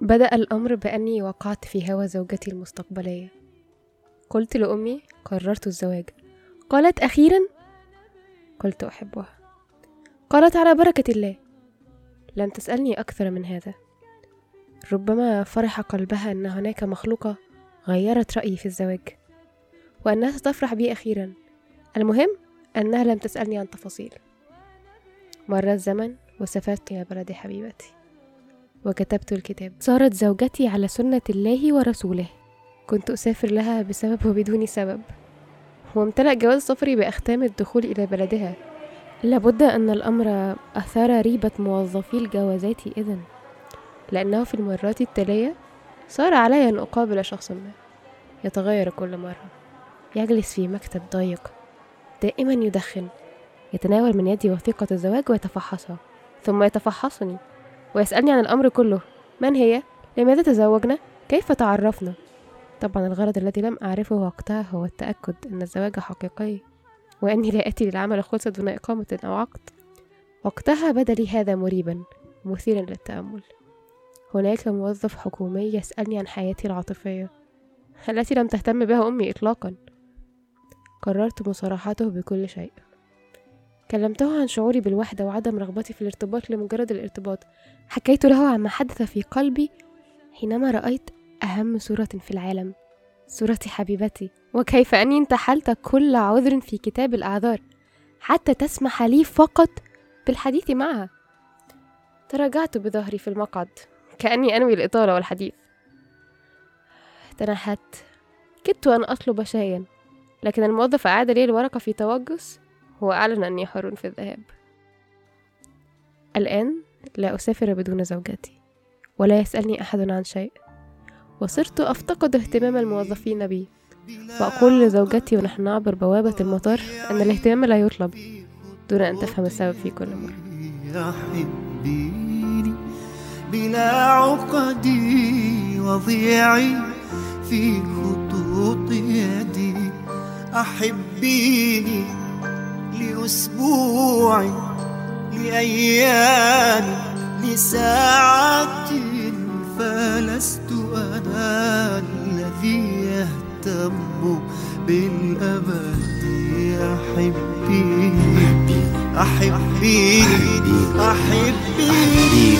بدأ الأمر بأني وقعت في هوى زوجتي المستقبلية. قلت لأمي قررت الزواج. قالت أخيرا؟ قلت أحبها. قالت على بركة الله. لم تسألني أكثر من هذا. ربما فرح قلبها أن هناك مخلوقة غيرت رأيي في الزواج وأنها ستفرح بي أخيرا. المهم أنها لم تسألني عن تفاصيل. مر الزمن وسافرت إلى بلد حبيبتي. وكتبت الكتاب. صارت زوجتي على سنة الله ورسوله. كنت أسافر لها بسبب وبدون سبب. وامتلأ جواز سفري بأختام الدخول إلى بلدها. لابد أن الأمر أثار ريبة موظفي الجوازات إذن. لأنه في المرات التالية صار علي أن أقابل شخص ما. يتغير كل مرة. يجلس في مكتب ضيق. دائما يدخن. يتناول من يدي وثيقة الزواج ويتفحصها. ثم يتفحصني. ويسألني عن الأمر كله من هي؟ لماذا تزوجنا؟ كيف تعرفنا؟ طبعا الغرض الذي لم أعرفه وقتها هو التأكد أن الزواج حقيقي وأني لا أتي للعمل خلصة دون إقامة أو عقد وقتها بدا لي هذا مريبا مثيرا للتأمل هناك موظف حكومي يسألني عن حياتي العاطفية التي لم تهتم بها أمي إطلاقا قررت مصارحته بكل شيء كلمته عن شعوري بالوحدة وعدم رغبتي في الارتباط لمجرد الارتباط. حكيت له عما حدث في قلبي حينما رأيت أهم صورة في العالم. صورة حبيبتي. وكيف أني انتحلت كل عذر في كتاب الأعذار. حتى تسمح لي فقط بالحديث معها. تراجعت بظهري في المقعد. كأني أنوي الإطالة والحديث. تنحت. كدت أن أطلب شايا لكن الموظف أعاد لي الورقة في توجس. وأعلن أني حر في الذهاب. الآن لا أسافر بدون زوجتي ولا يسألني أحد عن شيء. وصرت أفتقد اهتمام الموظفين بي وأقول لزوجتي ونحن نعبر بوابة المطار أن الاهتمام لا يطلب دون أن تفهم السبب في كل مرة. بلا عقدي وضيعي في خطوط يدي. أحبيني لأسبوع لأيام لساعات فلست أنا الذي يهتم أحبيني أحبيني أحبيني أحبيني أحبيني أحبيني